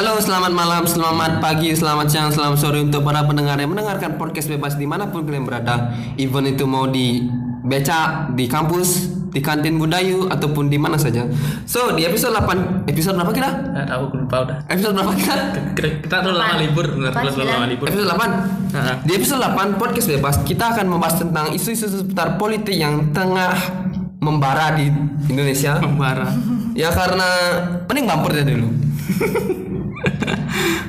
Halo, selamat malam, selamat pagi, selamat siang, selamat sore untuk para pendengar yang mendengarkan podcast bebas di mana pun kalian berada. Even itu mau di beca, di kampus, di kantin Budayu, ataupun di mana saja. So, di episode 8, episode berapa kita? Nggak tahu, aku lupa udah. Episode berapa kita? Kita, kita tuh lama libur, benar lama libur. Episode 8. Nah, Di episode 8 podcast bebas kita akan membahas tentang isu-isu seputar politik yang tengah membara di Indonesia. membara. Ya karena mending bumper aja dulu. Yeah.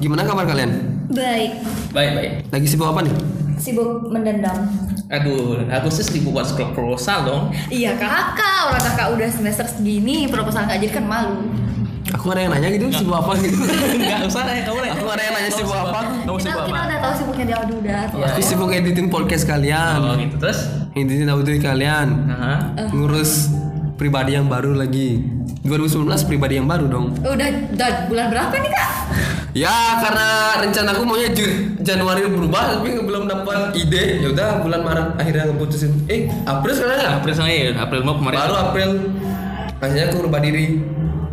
Gimana kabar kalian? baik. Baik baik. Lagi sibuk apa nih? Sibuk mendendam. Aduh, Agustus dibuat scroll proposal dong. Iya kakak, orang kakak udah semester segini proposal nggak jadi kan malu. Aku ada yang nanya gitu, sibuk apa gitu? Enggak usah deh, kamu. Aku ada yang nanya sibuk apa? Kamu Kita, sibuk kita apa? udah tahu sibuknya dia udah. Iya. Aku sibuk editing podcast kalian, Oh gitu terus. editing audio kalian, Nah, ngurus pribadi yang baru lagi. 2019 pribadi yang baru dong. Udah, udah bulan berapa nih kak? Ya karena rencana aku maunya Januari berubah tapi belum dapat ide. Ya udah bulan Maret akhirnya ngeputusin. Eh April sekarang ya? April sama ya, April mau kemarin. Baru April. Akhirnya aku berubah diri.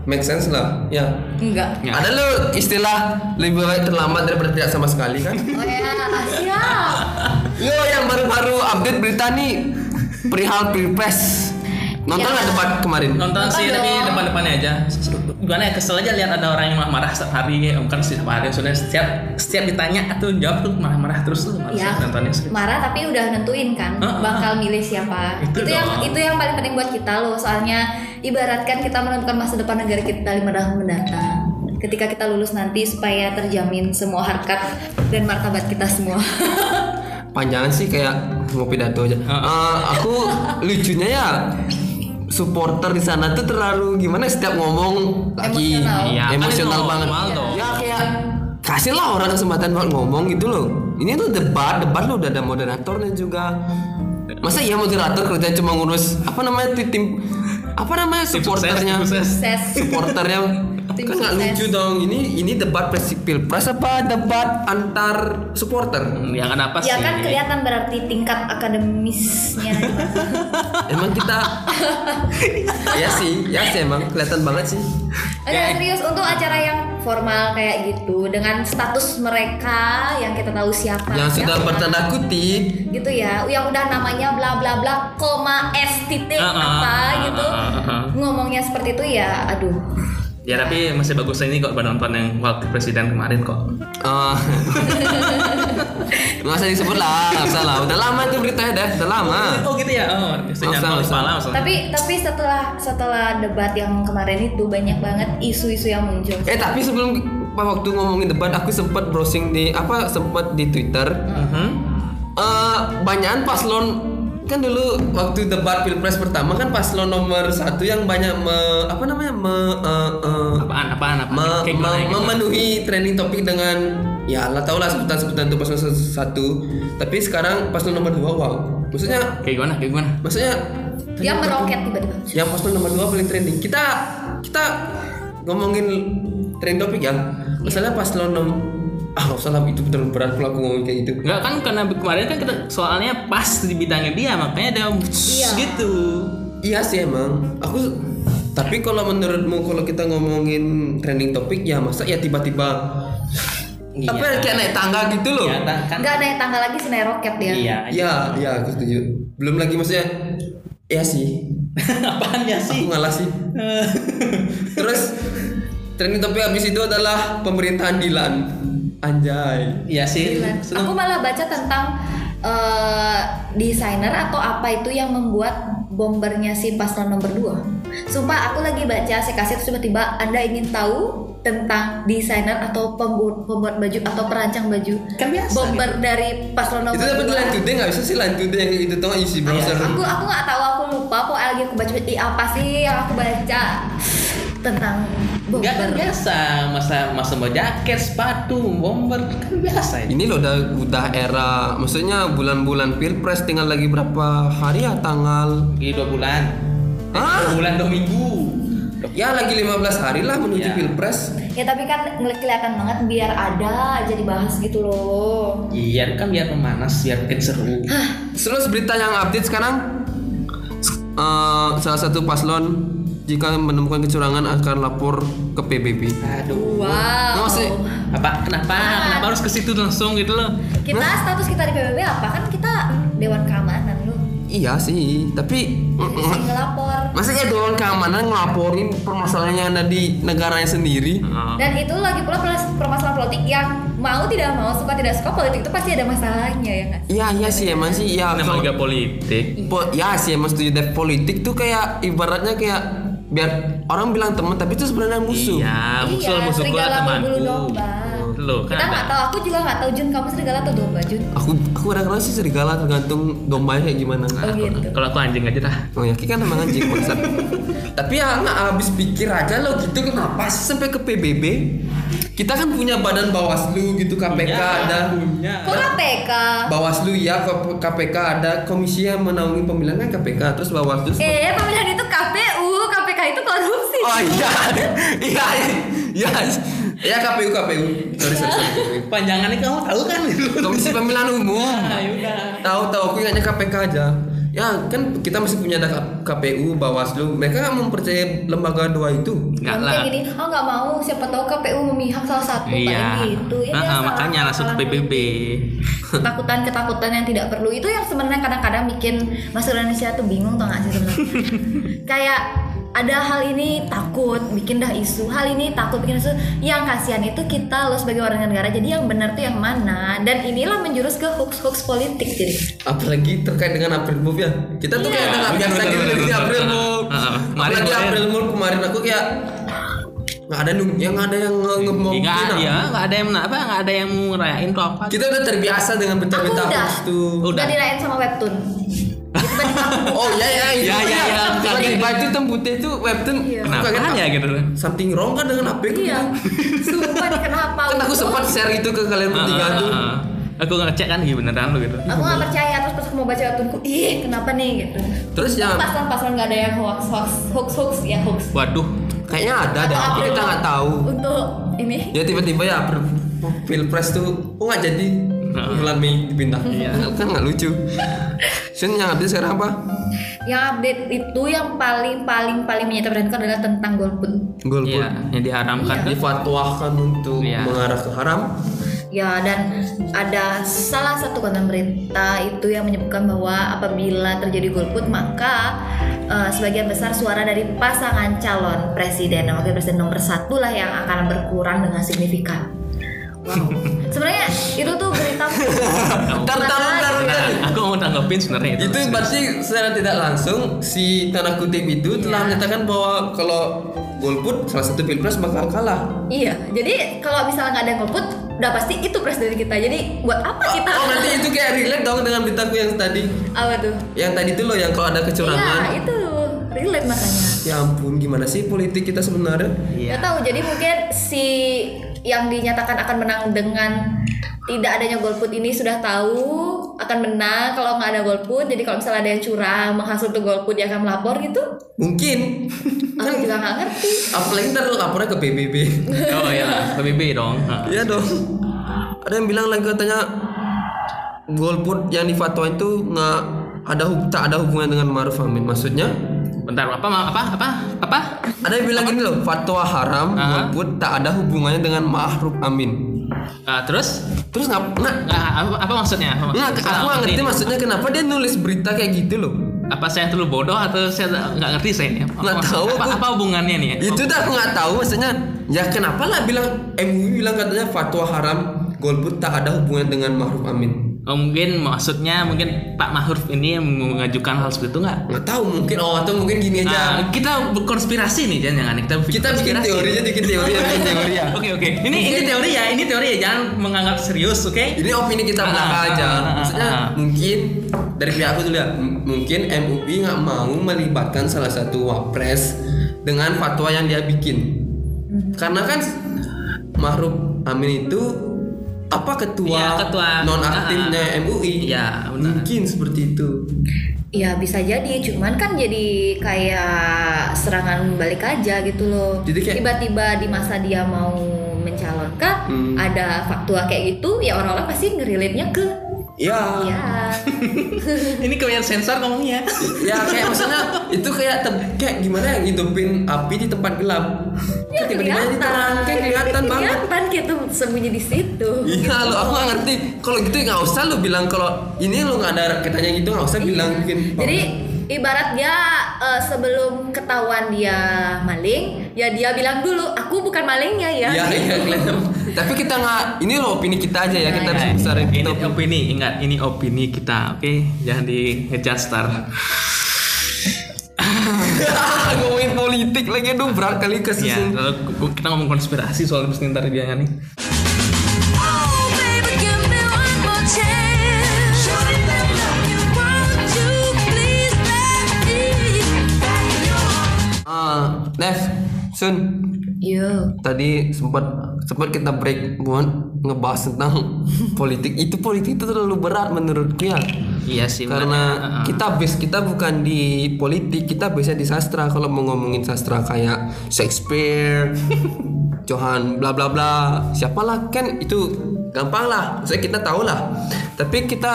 Make sense lah. Ya. Enggak. Ya. Ada lo istilah lebih baik terlambat daripada tidak sama sekali kan? Oh ya, siap. Yo yang baru-baru update berita nih perihal pilpres. Nonton Ya. nggak debat kemarin? Nonton sih Nonton tapi dong. depan-depannya aja. Gimana ya kesel aja lihat ada orang yang marah-marah setiap hari, ya, bukan setiap hari, sudah setiap setiap ditanya atau jawab tuh marah-marah terus tuh. Ya, nontonnya marah tapi udah nentuin kan Ah, ah, bakal milih siapa. Itu Itu, yang itu yang paling penting buat kita loh. Soalnya ibaratkan kita menentukan masa depan negara kita lima tahun mendatang. Ketika kita lulus nanti supaya terjamin semua harkat dan martabat kita semua. Panjangan sih kayak mau pidato aja. Eh, aku lucunya ya supporter di sana tuh terlalu gimana setiap ngomong lagi Emosional. Iya, kan emosional itu banget. normal dong. Ya kayak kasihlah orang kesempatan buat ngomong gitu loh. Ini tuh debat, debat lo udah ada moderatornya juga. Masa iya moderator kerja cuma ngurus apa namanya tim, apa namanya Tim sukses, supporternya tim sukses. Sukses. supporternya Tim kan nggak lucu dong. Ini ini debat presi pilpres apa debat antar supporter? Ya kan apa sih? ya kan kelihatan berarti tingkat akademisnya. emang kita ya sih ya sih emang kelihatan banget sih. Ada serius untuk acara yang formal kayak gitu dengan status mereka yang kita tahu siapa. yang sudah bertanda kutip. Gitu ya yang udah namanya bla bla bla koma s titik Ah, ah, apa ah, gitu. ngomongnya seperti itu ya aduh Ya tapi masih bagus ini kok nonton yang wakil presiden kemarin kok. Eh, nggak usah disebut lah usah lah udah lama itu beritanya deh udah lama Oh gitu ya. Oh, Usah, usah. kepala maksudnya. tapi tapi setelah setelah debat yang kemarin itu banyak banget isu-isu yang muncul eh tapi sebelum waktu ngomongin debat aku sempat browsing di apa sempat di twitter Mhm. eh banyakan paslon kan dulu waktu debat pilpres pertama kan paslon nomor satu yang banyak me- apa namanya me, eh, eh, Apaan apaan apaan? me- Kayak me- gitu? memenuhi trending topik dengan ya lah tau lah sebutan-sebutan itu paslon satu tapi sekarang paslon nomor dua wow maksudnya Kayak gimana? Kayak gimana? maksudnya dia meroket tiba-tiba yang paslon nomor dua paling trending kita kita ngomongin trending topik ya masalah paslon nom ah nggak usah lah itu terlalu berat kalau aku ngomongin kayak gitu Enggak kan karena kemarin kan kita soalnya pas di bidangnya dia makanya dia Iya. gitu. Iya sih emang. Aku tapi kalau menurutmu kalau kita ngomongin trending topik ya masa ya tiba-tiba Iya. apa kayak naik tangga gitu loh. Iya, kan- nggak naik tangga lagi sih naik roket dia Iya. Iya, iya aku setuju. Belum lagi maksudnya ya sih. Apaan ya Aku sih? ngalah sih. Terus trending topik habis itu adalah pemerintahan Dilan. Anjay. Iya sih. Gila. aku malah baca tentang eh, desainer atau apa itu yang membuat bombernya si paslon nomor 2 Sumpah aku lagi baca sekasih terus tiba-tiba Anda ingin tahu tentang desainer atau pembuat, pembuat baju atau perancang baju Kan biasa, bomber dari paslon nomor Itu dapat today nggak bisa sih yang itu tuh isi browser. Aku aku nggak tahu aku lupa kok lagi aku baca Ih, apa sih yang aku baca tentang Enggak kan bomber. biasa masa masa mau jaket, sepatu, bomber kan biasa ya. Ini loh udah udah era, maksudnya bulan-bulan pilpres tinggal lagi berapa hari ya tanggal? Lagi dua bulan. Hah? Dua bulan dua minggu. Ya lagi 15 hari lah menuju Ya. pilpres. Ya tapi kan ngeliat kelihatan banget biar ada aja dibahas gitu loh. Iya kan biar memanas, biar makin seru. Terus berita yang update sekarang, eh, salah satu paslon jika menemukan kecurangan akan lapor ke PBB. Aduh. Wow. Nggak sih? Apa? Kenapa? Kenapa harus ke situ langsung gitu loh? Kita status kita di PBB apa kan kita Dewan Keamanan lu. Iya sih, tapi ngelapor. Maksudnya Dewan Keamanan ngelaporin permasalahan yang ada di negaranya sendiri. Dan itu lagi pula permas- permasalahan politik yang mau tidak mau suka tidak suka politik itu pasti ada masalahnya ya nggak? sih? Iya iya sih emang sih ya. Nama kalau- liga politik. Po- ya sih emang setuju deh politik tuh kayak ibaratnya kayak biar orang bilang teman tapi itu sebenarnya musuh. Iya, musuh iya, musuh gua temanku. Loh, kan Kita nggak tahu, aku juga nggak tahu Jun kamu serigala atau domba Jun. Aku aku kadang-kadang sih serigala tergantung dombanya kayak gimana. Oh gitu. Kalau aku anjing aja dah. Oh ya, kan emang anjing bangsat. Tapi ya nggak habis pikir aja lo gitu kenapa sih sampai ke PBB? Kita kan punya badan Bawaslu gitu KPK ada. Punya. Kok KPK? Bawaslu ya KPK ada komisi yang menaungi pemilihan kan KPK terus Bawaslu. Eh, pemilihan KPK itu korupsi. Oh iya, iya, iya, ya KPU KPU. Sorry sorry sorry. Panjangannya kamu tahu kan? Komisi Pemilihan Umum. Ah, yaudah. Tahu tahu aku ingatnya KPK aja. Ya kan kita masih punya ada KPU, Bawaslu. Mereka nggak mempercayai lembaga dua itu. Enggak lah. kayak gini, oh nggak mau, siapa tahu KPU memihak salah satu Iya. gitu. Ya, Ah, ah, biasa, makanya langsung ke PBB. ketakutan-ketakutan yang tidak perlu itu yang sebenarnya kadang-kadang bikin masyarakat Indonesia tuh bingung tau gak sih sebenarnya kayak ada hal ini takut bikin dah isu hal ini takut bikin isu yang kasihan itu kita lo sebagai orang negara jadi yang benar tuh yang mana dan inilah menjurus ke hoax hoax politik jadi Apalagi terkait dengan April Move ya. Kita tuh kayak udah nggak biasa bener, gitu di. April Move. Kemarin- Apalagi April Move kemarin aku kayak nggak ada nung- yang nggak ada yang nge- ngemongkin. Enggak, ah. ya, enggak ada yang apa, enggak ada yang mau ngerayain tuh apa. Kita udah terbiasa dengan berita-berita hoax tuh. Udah. dirayain sama webtoon Oh iya iya itu. Iya, iya, iya. Tiba-tiba itu tembutnya itu webtoon. Iya. Kenapa ya gitu? Something wrong kan dengan apa iya sumpah nih kenapa Kan aku sempat share itu ke kalian bertiga Ah, tuh. ah, ah. Aku ngecek kan iya beneran lo gitu. aku nggak percaya terus pas aku mau baca webtoonku ih kenapa nih gitu Terus ya paslon-paslon nggak ada yang hoax hoax hoax hoax ya hoax Waduh, kayaknya ada tapi kita nggak tahu. untuk ini Ya tiba-tiba ya pilpres tuh, oh nggak jadi bulan Mei dipindah. Iya. Kan nggak lucu. Sun yang update sekarang apa? yang update itu yang paling paling paling menyita perhatianku adalah tentang golput Golput. iya, yang diharamkan tuh. Difatwakan untuk Iya. mengarah ke haram. ya dan ada salah satu konten berita itu yang menyebutkan bahwa apabila terjadi golput maka eh, sebagian besar suara dari pasangan calon presiden dan wakil presiden nomor satu lah yang akan berkurang dengan signifikan wow sebenarnya itu tuh berita Tar, tar, tar. Nah, aku mau tanggepin sebenarnya itu. Itu berarti secara tidak langsung si tanda kutip itu telah Iya. menyatakan bahwa kalau golput salah satu pilpres bakal kalah. iya jadi kalau misalnya nggak ada golput udah pasti itu presiden kita jadi buat apa kita Oh nanti itu kayak relate dong dengan beritaku yang tadi. apa tuh Yang tadi tuh loh yang kalau ada kecurangan. iya itu relate makanya Ya ampun, gimana sih politik kita sebenarnya? Iya. Nggak tahu jadi mungkin si yang dinyatakan akan menang dengan tidak adanya golput ini sudah tahu akan menang kalau nggak ada golput jadi kalau misalnya ada yang curang menghasil tuh golput dia akan melapor gitu Mungkin. aku juga nggak ngerti Apalagi ntar lapornya ke PBB. Oh iya, PBB dong. Iya dong. Ada yang bilang lagi katanya golput yang difatwa itu nggak ada hub- tak ada hubungan dengan Maruf Amin. Maksudnya Bentar, apa apa apa apa? ada yang bilang gini loh, fatwa haram Ah. golput tak ada hubungannya dengan Ma'ruf Amin. Ah, terus? Terus ngap nggak Nggak, apa, apa maksudnya? Apa nggak maksudnya? aku nggak ngerti Ini. maksudnya kenapa dia nulis berita kayak gitu loh. Apa saya terlalu bodoh atau saya nggak ngerti saya ini? Nggak tahu Apa, aku. apa hubungannya nih? Itu dah aku nggak tahu maksudnya. Ya kenapa lah bilang MUI bilang katanya fatwa haram golput tak ada hubungan dengan Ma'ruf Amin. Oh, mungkin maksudnya mungkin Pak Mahruf ini yang mengajukan hal seperti itu nggak? nggak tahu mungkin oh atau mungkin gini aja Nah, kita berkonspirasi nih jangan jangan kita bikin kita bikin konspirasi. teori aja bikin teori ya bikin teori ya Oke oke. Ini ini teori ya, ini teori ya. Jangan menganggap serius, oke? ini opini kita Ah, belaka ah, aja ah, ah, maksudnya ah. mungkin dari pihak aku dulu ya m- mungkin MUI nggak mau melibatkan salah satu wapres dengan fatwa yang dia bikin karena kan Mahruf Amin itu apa ketua, Iya, ketua. non aktifnya Ah, MUI Iya, benar. mungkin seperti itu Ya bisa jadi, cuman kan jadi kayak serangan balik aja gitu loh. Jadi kayak- tiba-tiba di masa dia mau mencalonkan Hmm. ada faktua kayak gitu, ya orang-orang pasti ngerelate-nya ke ya ya. Ini kebanyakan sensor ngomongnya. ya kayak maksudnya itu kayak te- kayak gimana ya ngidupin api di tempat gelap Ya, Kan tiba-tiba jadi terang kayak kelihatan banget Kelihatan gitu sembunyi di situ. Iya lo aku gak ngerti kalau gitu nggak usah lo bilang kalau ini lo nggak ada katanya gitu nggak usah bilang bikin Jadi ibarat dia eh, sebelum ketahuan dia maling, ya dia bilang dulu aku bukan malingnya ya. Iya iya kelihatan. Tapi kita nggak ini lo opini kita aja ya kita Nah, harus ya. besarin ini kita opini, ingat ini opini kita, oke? Jangan di star. ngomongin politik lagi aduh berat kali Ya, kesusun. kalau kita ngomong konspirasi soal bisnis ntar dia nih. Oh. Ah, Nev, Sun, Yo. tadi sempat sempat kita break buat ngebahas tentang politik. Itu politik itu terlalu berat menurutku ya. Iya sih. Karena makanya, uh, kita base kita bukan di politik, kita base di sastra. Kalau mau ngomongin sastra kayak Shakespeare, Johan bla bla bla, siapalah kan itu gampang lah. Saya kita tahu lah. Tapi kita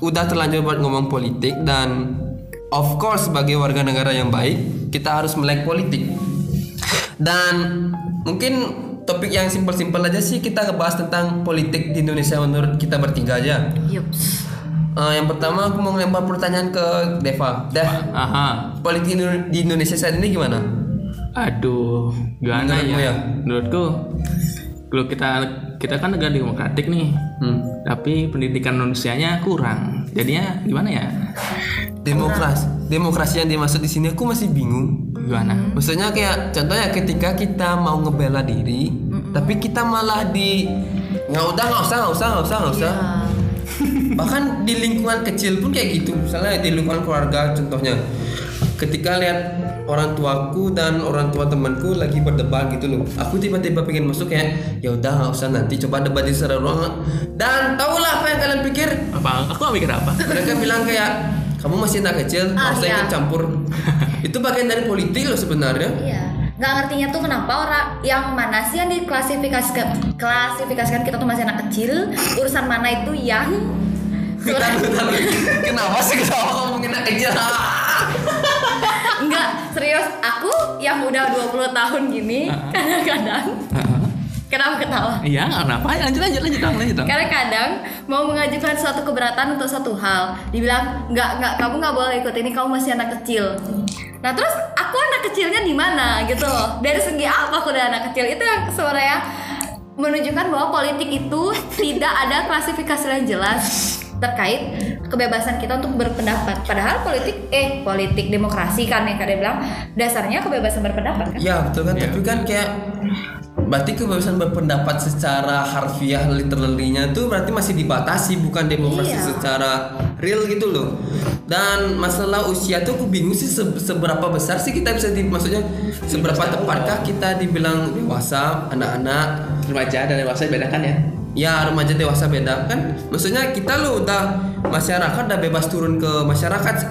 udah terlanjur buat ngomong politik dan of course sebagai warga negara yang baik, kita harus melek politik. Dan mungkin topik yang simpel-simpel aja sih kita ngebahas tentang politik di Indonesia menurut kita bertiga aja. Yups. Eh, yang pertama aku mau ngelempar pertanyaan ke Deva. Dev, Aha. politik di Indonesia saat ini gimana? Aduh, gimana Menurutmu ya? ya? Menurutku, kalau kita kita kan negara demokratik nih, Hmm. tapi pendidikan manusianya kurang. Jadinya gimana ya? Demokrasi, demokrasi yang dimaksud di sini aku masih bingung. Gimana? Maksudnya kayak contohnya ketika kita mau ngebela diri, tapi kita malah di nggak udah nggak usah nggak usah nggak usah nggak usah. Ya. Bahkan di lingkungan kecil pun kayak gitu. Misalnya di lingkungan keluarga contohnya, ketika lihat orang tuaku dan orang tua temanku lagi berdebat gitu loh, aku tiba-tiba pengen masuk kayak ya udah nggak usah nanti coba debat di secara ruangan. Dan tahulah apa yang kalian pikir? Apa? Aku gak mikir apa? mereka bilang kayak kamu masih anak kecil Ah, usah iya. ikut campur itu bagian dari politik loh sebenarnya Iya. Nggak ngertinya tuh kenapa orang yang mana sih yang diklasifikasikan klasifikasikan kita tuh masih anak kecil, urusan mana itu yang Bentar, bentar. kenapa sih kenapa ngomongin anak kecil Enggak, serius aku yang udah 20 tahun gini kadang-kadang Kenapa ketawa? Iya, kenapa? Lanjut lanjut lanjut dong, lanjut dong. Kadang-kadang mau mengajukan suatu keberatan untuk suatu hal, dibilang nggak nggak kamu nggak boleh ikut ini, kamu masih anak kecil. Nah terus aku anak kecilnya di mana gitu loh? Dari segi apa aku udah anak kecil? Itu yang sebenarnya menunjukkan bahwa politik itu tidak ada klasifikasi yang jelas terkait kebebasan kita untuk berpendapat. Padahal politik eh politik demokrasi kan yang kalian bilang dasarnya kebebasan berpendapat kan? ya betul kan Iya. tapi kan kayak berarti kebebasan berpendapat secara harfiah literally-nya tuh berarti masih dibatasi bukan demokrasi Iya. secara real gitu loh. Dan masalah usia tuh aku bingung sih se- seberapa besar sih kita bisa di maksudnya seberapa tepatkah kita dibilang dewasa anak-anak? Remaja dan dewasa bedakan ya. ya remaja dewasa beda. Kan maksudnya kita lo udah masyarakat udah bebas turun ke masyarakat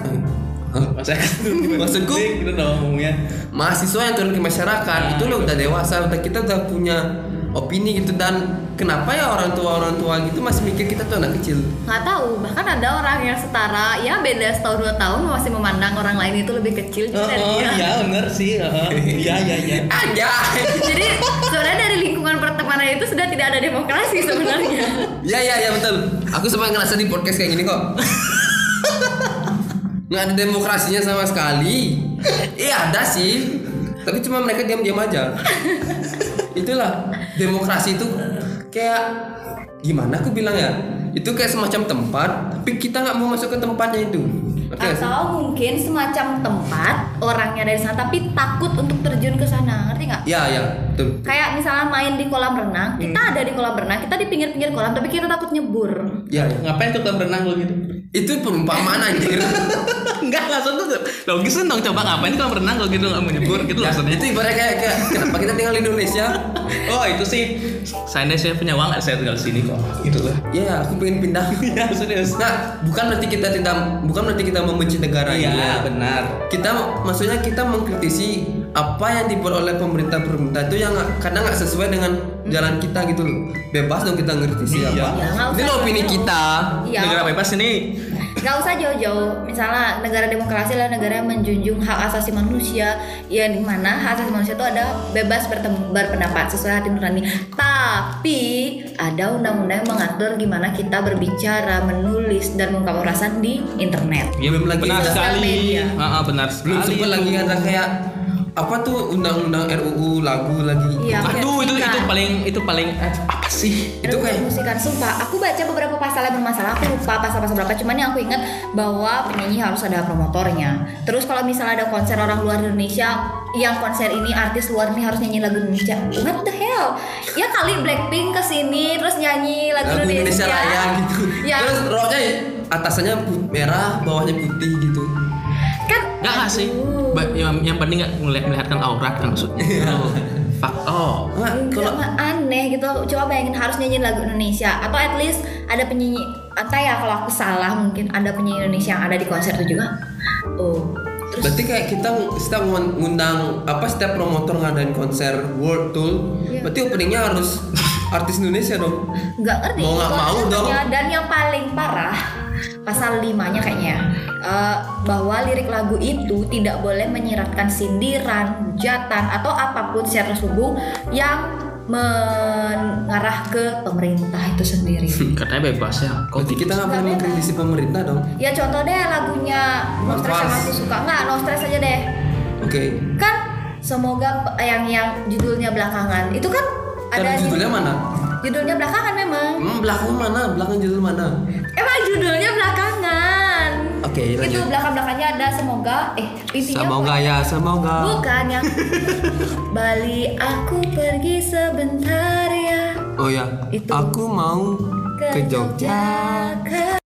Maksudku? gitu dong ngomongnya. mahasiswa yang turun ke masyarakat itu lo udah dewasa udah kita udah punya opini gitu dan kenapa ya orang tua orang tua gitu masih mikir kita tuh anak kecil nggak tahu bahkan ada orang yang setara ya beda setahun dua tahun masih memandang orang lain itu lebih kecil Oh, dari oh dia iya bener sih. heeh. Iya iya iya. aja jadi sebenarnya dari lingkungan pertemanan itu sudah tidak ada demokrasi sebenarnya ya ya ya betul aku sempat ngerasa di podcast kayak gini kok nggak ada demokrasinya sama sekali. Iya ada sih. Tapi cuma mereka diam-diam aja. Itulah. Demokrasi itu kayak gimana aku bilang ya? Itu kayak semacam tempat tapi kita nggak mau masuk ke tempatnya itu Ngerti nggak sih? Atau mungkin semacam tempat orangnya dari sana tapi takut untuk terjun ke sana, ngerti nggak? ya ya betul Kayak misalnya main di kolam renang, kita ada di kolam renang, kita di pinggir-pinggir kolam tapi kita takut nyebur. ya, ya. Ngapain tuh kolam renang lo gitu? itu perumpamaan anjir Enggak, maksud tuh logis kan dong coba ngapain kolam renang kalau gitu nggak mau nyebur gitu Ya, maksudnya. itu ibaratnya kayak, kayak kenapa kita tinggal di Indonesia Oh itu sih saya saya punya uang saya tinggal di sini kok gitu lah. ya aku pengen pindah Iya serius. nah bukan berarti kita tidak bukan berarti kita membenci negara ini Iya benar. kita maksudnya kita mengkritisi apa yang dibuat oleh pemerintah pemerintah itu yang kadang nggak sesuai dengan jalan kita gitu loh bebas dong kita ngkritisi Iya. apa Ya, nggak ini loh opini kita Iya. Negara bebas ini. Gak usah jauh-jauh. Misalnya negara demokrasi adalah negara yang menjunjung hak asasi manusia, yang di mana hak asasi manusia itu ada bebas bertem- berpendapat sesuai hati nurani. Tapi ada undang-undang yang mengatur gimana kita berbicara, menulis dan mengungkapkan perasaan di internet. Ya, Belum lagi benar sekali. media. Ah, ah, benar sekali. belum sempat lagi ada kayak apa tuh undang-undang RUU lagu lagi? Iya, Aduh itu itu paling itu paling eh, apa sih? Itu kayak- musikan sumpah. Aku baca beberapa pasal yang bermasalah. Aku lupa pasal-pasal berapa. Cuman yang aku ingat bahwa penyanyi harus ada promotornya. Terus kalau misalnya ada konser orang luar Indonesia yang konser ini artis luar ini harus nyanyi lagu Indonesia. What the hell? Ya kali Blackpink ke sini terus nyanyi lagu, lagu Indonesia Raya gitu. Ya. Terus roknya atasannya merah bawahnya putih gitu Enggak nggak sih? Ba- yang, yang penting nggak melihat melihatkan aurat kan maksudnya. Oh, fuck oh. Nah, Enggak kalau mah aneh gitu Coba bayangin harus nyanyi lagu Indonesia Atau at least ada penyanyi Entah ya kalau aku salah mungkin Ada penyanyi Indonesia yang ada di konser itu juga Oh Terus berarti kayak kita kita ngundang apa setiap promotor ngadain konser World Tour Iya. berarti openingnya harus artis Indonesia dong nggak ngerti Mau nggak mau dong. Dan yang paling parah Pasal 5 nya kayaknya eh, Bahwa lirik lagu itu Tidak boleh menyiratkan sindiran Hujatan Atau apa pun secara terselubung Yang mengarah ke pemerintah itu sendiri. Katanya bebas ya. Kok berarti kita nggak boleh mengkritisi pemerintah dong. Ya contoh deh lagunya No Stress yang aku suka. Nggak No Stress aja deh. Oke. Kan semoga yang yang judulnya belakangan. Itu kan ada dan judulnya judul- mana? Judulnya belakangan memang. Hmm, belakang mana? Belakang judul mana Emang judulnya belakangan. Oke Itu lanjut belakang-belakangnya ada semoga. Eh intinya semoga ya semoga. Bukan yang Bali aku pergi sebentar ya. Oh ya Itu. aku mau ke Jogja ke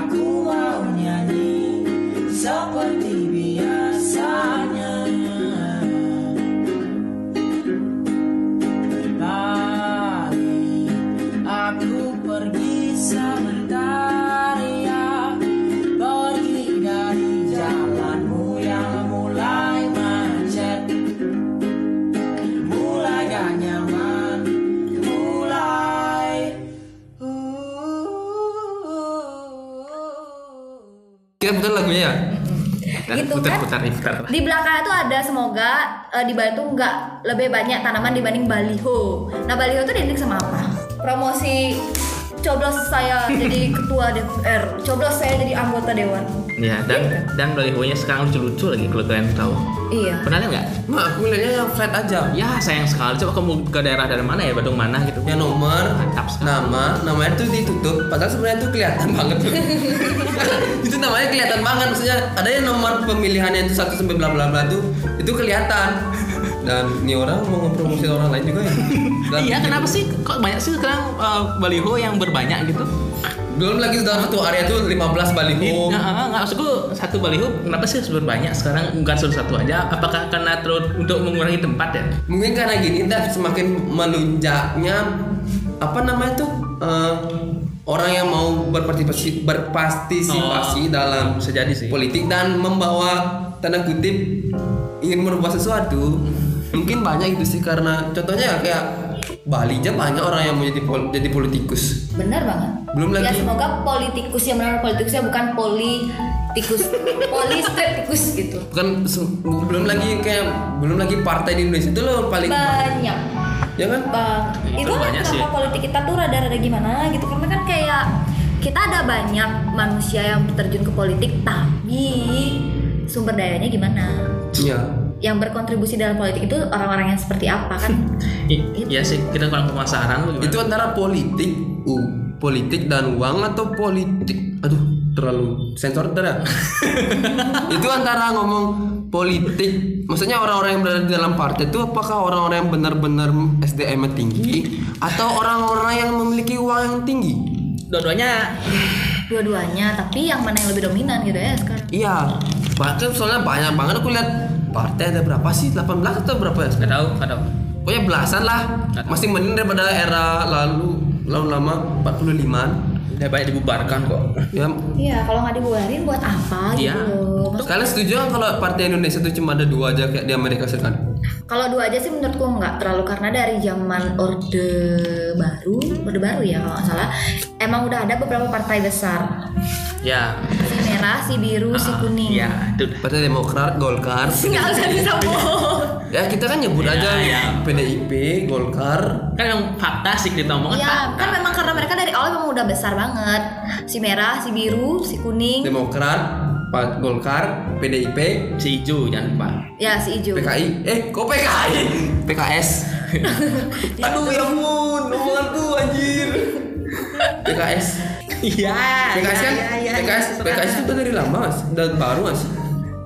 Aku mau lagunya ya Gitu putar, kan? putar, putar. Di belakang itu ada semoga eh, di Bali itu nggak lebih banyak tanaman dibanding baliho. Nah baliho itu identik sama apa? Promosi coblos saya jadi ketua DPR, coblos saya jadi anggota dewan. Ya dan dan balihonya sekarang lucu-lucu lagi kalau kalian tahu. Iya. Pernah lihat nggak? nah aku lihatnya yang flat aja Ya sayang sekali. Coba kamu ke daerah dari mana ya, Bandung mana gitu? yang nomor Mantap sekali. nama namanya tuh ditutup padahal sebenarnya tuh kelihatan banget itu namanya kelihatan banget maksudnya ada yang nomor pemilihannya itu satu sampai bla bla bla tuh itu kelihatan dan ini orang mau ngepromosi orang lain juga ya Dan Iya, kenapa sih kok banyak sih sekarang uh, baliho yang berbanyak gitu? Belum lagi dalam satu area tuh 15 baliho Nggak, nggak, nggak maksudku satu baliho kenapa sih harus berbanyak sekarang bukan satu satu aja? Apakah karena terus untuk mengurangi tempat ya? mungkin karena gini dah semakin melunjaknya apa namanya tuh eh, orang yang mau berpartisipasi berpartisipasi Oh, dalam bisa jadi sih. politik dan membawa tanda kutip ingin merubah sesuatu mungkin banyak itu sih karena contohnya ya kayak Bali aja banyak orang yang mau jadi pol- jadi politikus Benar banget. Belum Ya lagi- semoga politikus yang benar politikusnya bukan politikus, polistretikus gitu. bukan belum lagi kayak belum lagi partai di Indonesia itu loh paling Banyak. ya kan Bang, Itu itu kan banyak sih. kenapa politik kita tuh rada-rada gimana gitu karena kan kayak kita ada banyak manusia yang terjun ke politik tapi sumber dayanya gimana? iya Yang berkontribusi dalam politik itu orang-orang yang seperti apa kan? Iya sih, kita kurang pemasaran itu antara politik uh, politik dan uang atau politik? Aduh terlalu sensor ntar ya. Itu antara ngomong politik. Maksudnya orang-orang yang berada di dalam partai itu apakah orang-orang yang benar-benar SDM -nya tinggi atau orang-orang yang memiliki uang yang tinggi? Dua-duanya. Dua-duanya, tapi yang mana yang lebih dominan gitu ya sekarang? iya. Bahkan soalnya banyak banget aku lihat partai ada berapa sih? 18 atau berapa ya? Nggak tahu, nggak tahu. pokoknya belasan lah. Masih mending daripada era lalu lalu lama 45an Udah banyak dibubarkan kok. ya Iya, kalau nggak dibubarin buat apa Iya. gitu loh. Maksud- Kalian setuju nggak kalau partai Indonesia itu cuma ada dua aja kayak di Amerika Serikat? Kalau dua aja sih menurutku nggak terlalu karena dari zaman orde baru, orde baru ya kalau nggak salah, emang udah ada beberapa partai besar, Ya. si merah, si biru, si Ah, kuning. Ya, itu. Partai Demokrat, Golkar. Nggak usah disebut. Ya kita kan nyebut Ya, aja ya. PDIP, Golkar. Kan yang fakta sih kita omongin Iya, fakta. kan memang karena mereka dari awal memang udah besar banget. Si merah, si biru, si kuning, Demokrat, Pak Golkar, PDIP, si hijau jangan lupa. ya si hijau. PKI. Eh, kok PKI? PKS. Aduh ya ampun, omongan tuh anjir. PKS. Iya. PKS kan? iya, iya, PKS, iya, PKS itu udah dari lama mas, udah baru mas.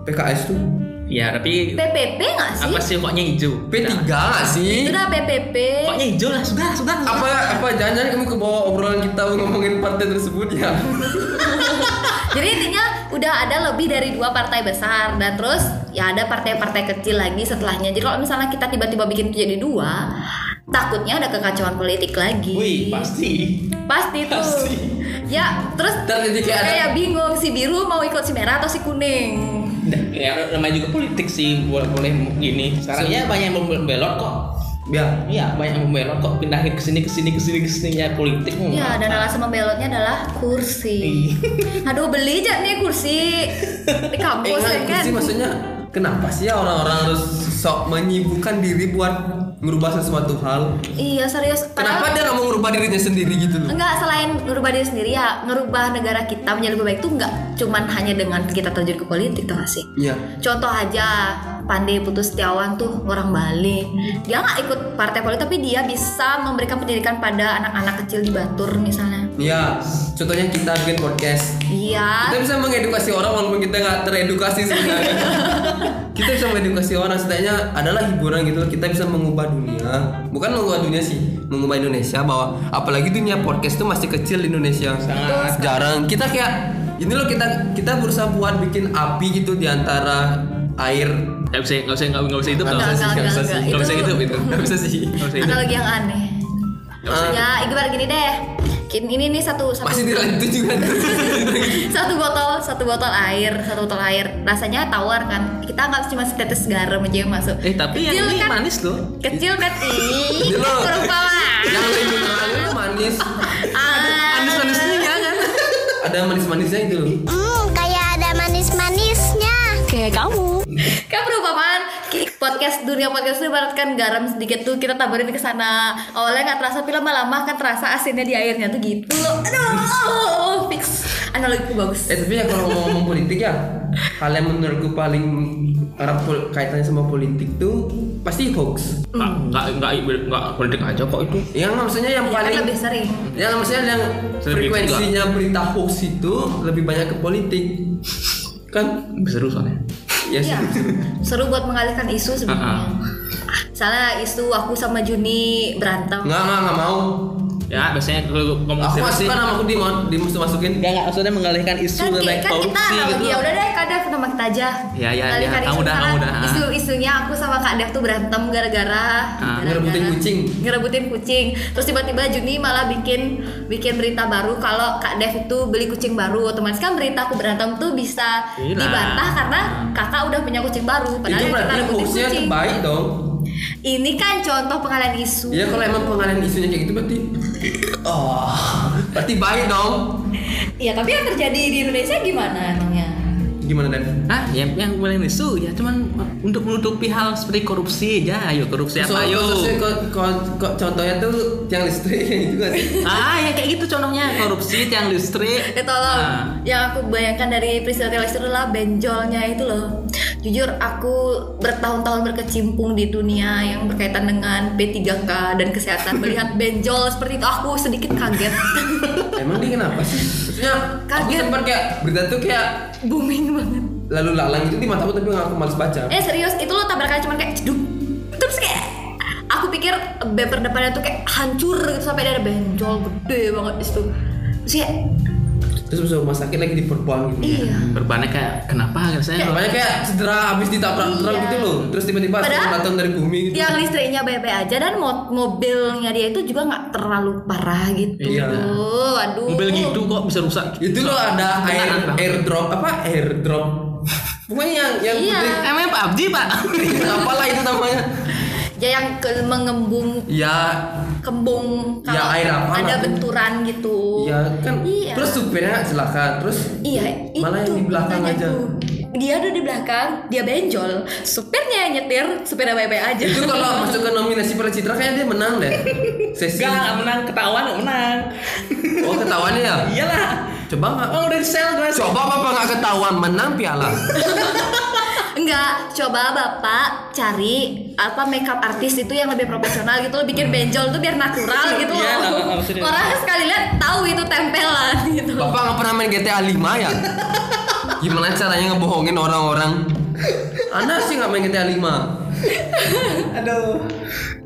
PKS tuh Iya, tapi PPP nggak sih? apa sih koknya hijau? P3 nggak sih? Itu udah PPP. Koknya hijau lah, sudah, sudah. sudah. apa apa jangan-jangan kamu ke bawah obrolan kita ngomongin partai tersebut ya Jadi intinya udah ada lebih dari dua partai besar dan terus ya ada partai-partai kecil lagi setelahnya. Jadi kalau misalnya kita tiba-tiba bikin itu jadi dua, takutnya ada kekacauan politik lagi. Wih, pasti. Pasti tuh. Pasti. Ya, terus kayak bingung si biru mau ikut si merah atau si kuning. Ya, namanya juga politik sih, boleh boleh gini. Sekarang ya banyak yang membelot kok. ya Iya, banyak yang membelot kok pindahin ke sini ke sini ke sini ke sini ya politik. mau Ya, dan alasan membelotnya adalah kursi. Aduh, beli aja nih kursi di eh kampus enggak, ya kan. sih maksudnya kenapa sih ya orang-orang harus sok menyibukkan diri buat merubah sesuatu hal Iya, serius. kenapa Padahal- dia nggak mau merubah dirinya sendiri gitu loh Enggak, selain ngerubah diri sendiri ya, ngerubah negara kita menjadi lebih baik tuh enggak cuman hanya dengan kita terjun ke politik tuh sih. iya Contoh aja, Pandai Putus Setiawan tuh orang Bali. Dia nggak ikut partai politik tapi dia bisa memberikan pendidikan pada anak-anak kecil di Batur misalnya. Iya contohnya kita bikin podcast Iya. kita bisa mengedukasi orang walaupun kita nggak teredukasi sebenarnya kita bisa mengedukasi orang setidaknya adalah hiburan gitu kita bisa mengubah dunia bukan mengubah dunia sih mengubah Indonesia bahwa apalagi dunia podcast itu masih kecil di Indonesia Sangat. jarang kita kayak ini loh kita kita berusaha buat bikin api gitu di antara air Nggak bisa, nggak bisa, nggak bisa hidup Nggak bisa sih, enggak, nggak bisa enggak, sih. enggak. Nggak bisa Itu- hidup itu. nggak bisa sih Nggak bisa hidup. Yang aneh. Ya, ibarat gini deh. Kin- Ini nih satu satu masih dilanjut juga satu botol satu botol air satu botol air rasanya tawar kan kita nggak cuma setetes garam aja yang masuk Eh tapi yang Kecil ini kan? manis loh. kecil kan ih Ini loh. perumpamaan yang lebih mineral itu manis Ah, Manis-manisnya kan? ada manis-manisnya itu loh Hmm, kayak ada manis-manisnya. Kayak kamu. kan perumpamaan Ki- podcast dunia podcast itu ibaratkan garam sedikit tuh kita taburin ke sana awalnya nggak terasa tapi lama-lama kan terasa asinnya di airnya tuh gitu loh aduh fix analogiku bagus Eh tapi ya kalau mau ngomong politik ya hal yang menurutku paling erat pol- kaitannya sama politik tuh pasti hoax. Nggak, nggak, nggak, nggak politik aja kok itu. Yang maksudnya yang ya kan paling lebih sering yang maksudnya yang Sering frekuensinya berita hoax itu lebih banyak ke politik. Kan? Seru soalnya. Ya seru buat mengalihkan isu sebenarnya. Ah, Salah isu aku sama Juni berantem. Nggak, nggak, nggak mau. Ya biasanya kalau ngomong Aku masukkan nama aku di dimasuk masukin. Enggak, enggak, maksudnya mengalihkan isu Kan, tentang kan kita korupsi analogi gitu. ya udah deh Kak Dev nama kita aja. Ya, ya, ya. Kamu isu. dah, Misalnya kamu dah. Ah. Isu-isunya aku sama Kak Dev tuh berantem gara-gara Ah, gara-gara- ngerebutin kucing. Ngerebutin kucing. Terus tiba-tiba Juni malah bikin bikin berita baru kalau Kak Dev itu beli kucing baru. Otomatis kan berita aku berantem tuh bisa Hilang. dibantah karena kakak udah punya kucing baru. Padahal itu kita berarti rebutin kucing. baik dong. Ini kan contoh pengalian isu. Ya kalau emang pengalian isunya kayak gitu berarti Oh Berarti baik dong Iya, tapi yang terjadi di Indonesia gimana emangnya? Gimana Dan? Ah, yang yang boleh isu ya cuman untuk menutupi hal seperti korupsi aja. Ayo korupsi apa ayo. kok, contohnya tuh tiang listrik kayak gitu kan sih Ah, ya kayak gitu contohnya korupsi tiang listrik. Eh tolong, Ah. yang aku bayangkan dari peristiwa tenis itu adalah benjolnya itu loh. Jujur aku bertahun-tahun berkecimpung di dunia yang berkaitan dengan P3K dan kesehatan melihat benjol seperti itu aku sedikit kaget. Emang dia kenapa sih? Maksudnya aku Kaget. sempat kayak berita tuh kayak Booming banget. lalu lalang itu di mataku tapi nggak aku males baca. Eh serius, itu lo tabrakan cuma kayak ceduk. Terus kayak aku pikir bumper depannya tuh kayak hancur gitu sampai ada benjol gede banget di situ. Terus kayak Terus masuk rumah sakit lagi diperbuang gitu. iya. Berbannya kayak kenapa rasanya? Makanya kayak cedera habis ditabrak truk Iya. gitu loh. Terus tiba-tiba datang dari bumi gitu. Yang listriknya baik-baik aja dan mo- mobilnya dia itu juga nggak terlalu parah gitu. Iya. Aduh. Mobil gitu kok bisa rusak. Itu loh ada air airdrop apa airdrop. Pokoknya yang yang Iya. putih. Emangnya PUBG pak? apalah itu namanya. Ya yang ke mengembung Ya kembung Ya, air apa ada lah. benturan gitu. ya kan. Iya. Terus supirnya nggak celaka. Terus Iya, Malah itu yang di belakang aja. tuh. Dia ada di belakang, dia benjol, supirnya yang nyetir, supirnya baik-baik aja. itu kalau masuk ke nominasi Piala Citra kayaknya dia menang deh. Sesi. Enggak, enggak menang ketahuan enggak menang. Oh ketahuannya ya. Iyalah. Coba nggak? Oh udah di sel guys. Coba bapak nggak ketahuan menang piala. Enggak, coba Bapak cari apa makeup artis itu yang lebih profesional gitu loh bikin benjol tuh biar natural gitu Iya, loh. maksudnya. Orang sekali lihat tahu itu tempelan gitu. Bapak nggak pernah main GTA 5 ya? Gimana caranya ngebohongin orang-orang? Anda sih nggak main GTA 5 Aduh.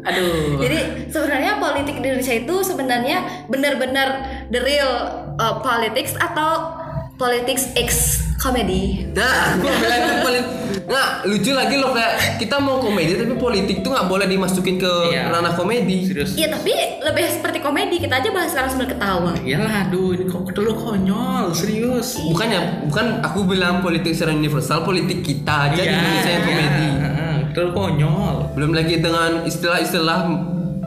Aduh. Jadi sebenarnya politik di Indonesia itu sebenarnya benar-benar the real uh, politics atau politics X comedy. Nah, gue bilang itu paling nggak lucu lagi loh kayak kita mau komedi tapi politik tuh nggak boleh dimasukin ke Iya. ranah komedi. Serius. Iya tapi lebih seperti komedi kita aja bahas sekarang sambil ketawa. Iyalah, aduh ini kok terlalu konyol, serius. Bukannya bukan aku bilang politik secara universal, politik kita aja di Iya, Indonesia yang komedi. Heeh, terlalu konyol. Belum lagi dengan istilah-istilah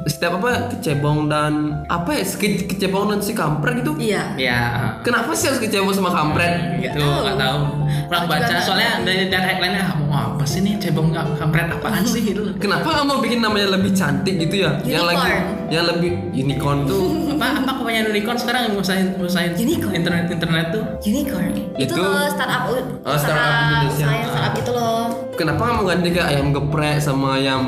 setiap apa kecebong dan apa ya ke, kecebong dan si kampret gitu. Iya. Ya, Kenapa sih harus kecebong sama kampret? gitu, nggak tahu. Kurang baca, soalnya dari dari headline-nya ah, mau apa sih nih cebong nggak kampret apaan sih gitu. Kenapa nggak mau bikin namanya lebih cantik gitu ya? Yang lagi Unicorn. yang lebih unicorn tuh apa apa kebanyakan unicorn sekarang yang ngusahain ngusahain Unicorn. internet internet tuh Unicorn. Itu, Itu- loh startup Oh, usaha startup Indonesia. startup itu loh. kenapa nggak mau ganti ke ayam geprek sama ayam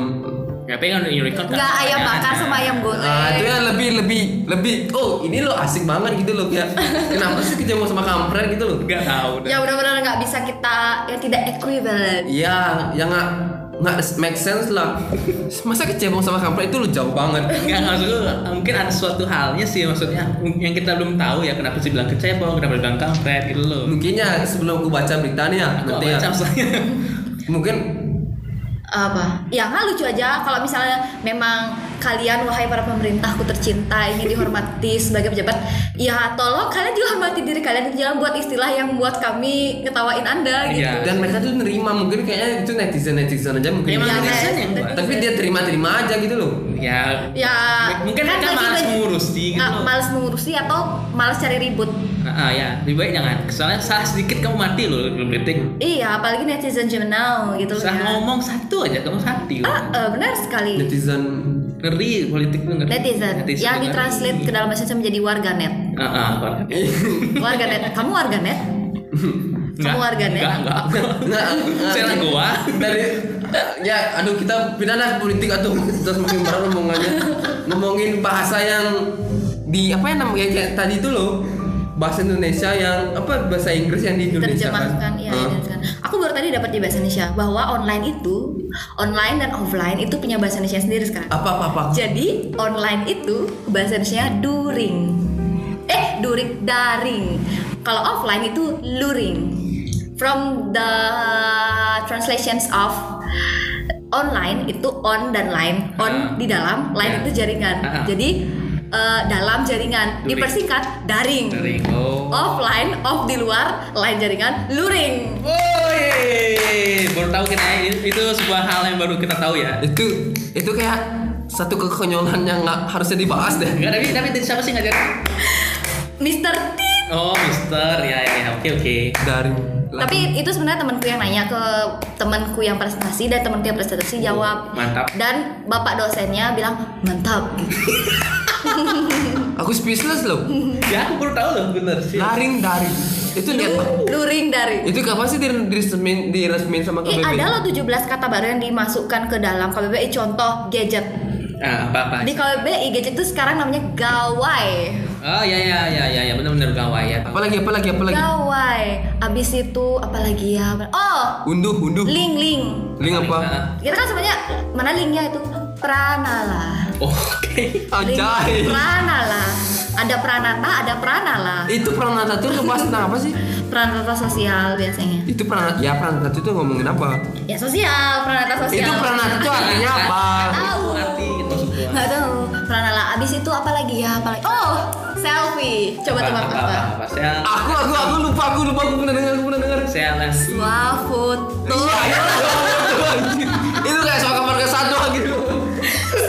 ya tapi kan unicorn kan Enggak ayam bakar sama ayam goreng. Ah, itu yang lebih lebih lebih oh ini lo asik banget gitu loh kayak kenapa sih kecebong sama kampret gitu loh? nggak tahu Ya benar-benar nggak bisa kita yang tidak equivalent. Iya, yang nggak nggak make sense lah. Masa kecebong sama kampret itu lo jauh banget. Enggak maksud gue mungkin ada suatu halnya sih maksudnya yang kita belum tahu ya kenapa sih bilang kecebong kenapa bilang kampret gitu loh Mungkin ya sebelum aku baca berita nih ya, nanti ya. baca Mungkin apa? Ya nggak lucu aja. Kalau misalnya memang kalian wahai para pemerintahku tercinta ingin dihormati sebagai pejabat ya tolong kalian juga hormati diri kalian jangan buat istilah yang membuat kami ngetawain anda gitu Iya. dan mereka tuh nerima mungkin kayaknya itu netizen netizen aja mungkin. Ya, netizen yang buat. Tapi dia terima-terima aja gitu loh. ya ya mungkin mereka lagi malas mengurusi gitu Ah, loh. malas mengurusi atau malas cari ribut Ah, ah, ya lebih baik jangan soalnya salah sedikit kamu mati loh belum detik iya apalagi netizen zaman now gitu loh salah ya ngomong satu aja kamu hati loh. ah, eh, benar sekali Netizen ngeri politik tuh ngeri netizen, yang ngeri. ditranslate ke dalam bahasa Indonesia menjadi warganet ah, ah, warga. warganet kamu warganet Enggak, warganet? enggak enggak Nggak, nggak. saya lah gua dari ya aduh kita pindah lah politik atau terus makin berat ngomongannya ngomongin bahasa yang di apa ya namanya kayak tadi itu loh bahasa Indonesia yang apa bahasa Inggris yang di Indonesia terjemahkan iya Hah? Aku baru tadi dapat di bahasa Indonesia bahwa online itu online dan offline itu punya bahasa Indonesia sendiri sekarang. Apa apa apa? Jadi online itu bahasa Indonesia during. Eh during daring. Kalau offline itu luring. From the translations of online itu on dan line on Ah. di dalam line Ya. itu jaringan. Ah. jadi eh, dalam jaringan. Luring. Dipersingkat daring. Dari oh. Offline, off di luar, line jaringan, luring. Woi, baru tahu kita ya. itu, itu sebuah hal yang baru kita tahu ya. Itu itu kayak satu kekonyolan yang nggak harusnya dibahas deh. Enggak, tapi tapi dari siapa sih ngajarin? Mister Tit. Oh, Mister. Ya, ya, ya. Oke, oke. Daring. Tapi itu sebenarnya temanku yang nanya ke temanku yang presentasi dan temanku yang presentasi jawab. Mantap. Dan bapak dosennya bilang mantap. Aku speechless loh. Ya, aku baru tahu loh, bener sih. Daring daring. Itu niat banget. Luring dari. Itu kapan sih dir- diresmin diresmin sama Ih, KBBI? ada loh 17 kata baru yang dimasukkan ke dalam KBBI contoh gadget. Ah, apa apa? Di KBBI gadget itu sekarang namanya gawai. Oh, ya ya ya ya ya benar-benar gawai ya. Apalagi apalagi apalagi. Gawai. Abis itu apalagi ya? Oh, Unduh unduh. link link. Link apa? Ah, Kita kan sebenarnya mana linknya itu? Pranala. Oke. Link Anjay. Pranala. Ada pranata, ada pranala. Itu pranata tuh ngebahas tentang apa sih? Pranata sosial biasanya. Itu pranata ya pranata itu ngomongin apa? Ya sosial, pranata sosial. Itu pranata itu artinya apa? Tahu. Gua. Nggak tahu. Pranala. Abis itu apa lagi ya? Apa lagi? Oh, selfie. Coba apa, tebak apa, apa? apa, apa? Saya Aku aku aku lupa aku lupa aku pernah dengar aku pernah dengar. les. Wah, foto. Iya, iya, iya, itu kayak soal kamar ke satu gitu.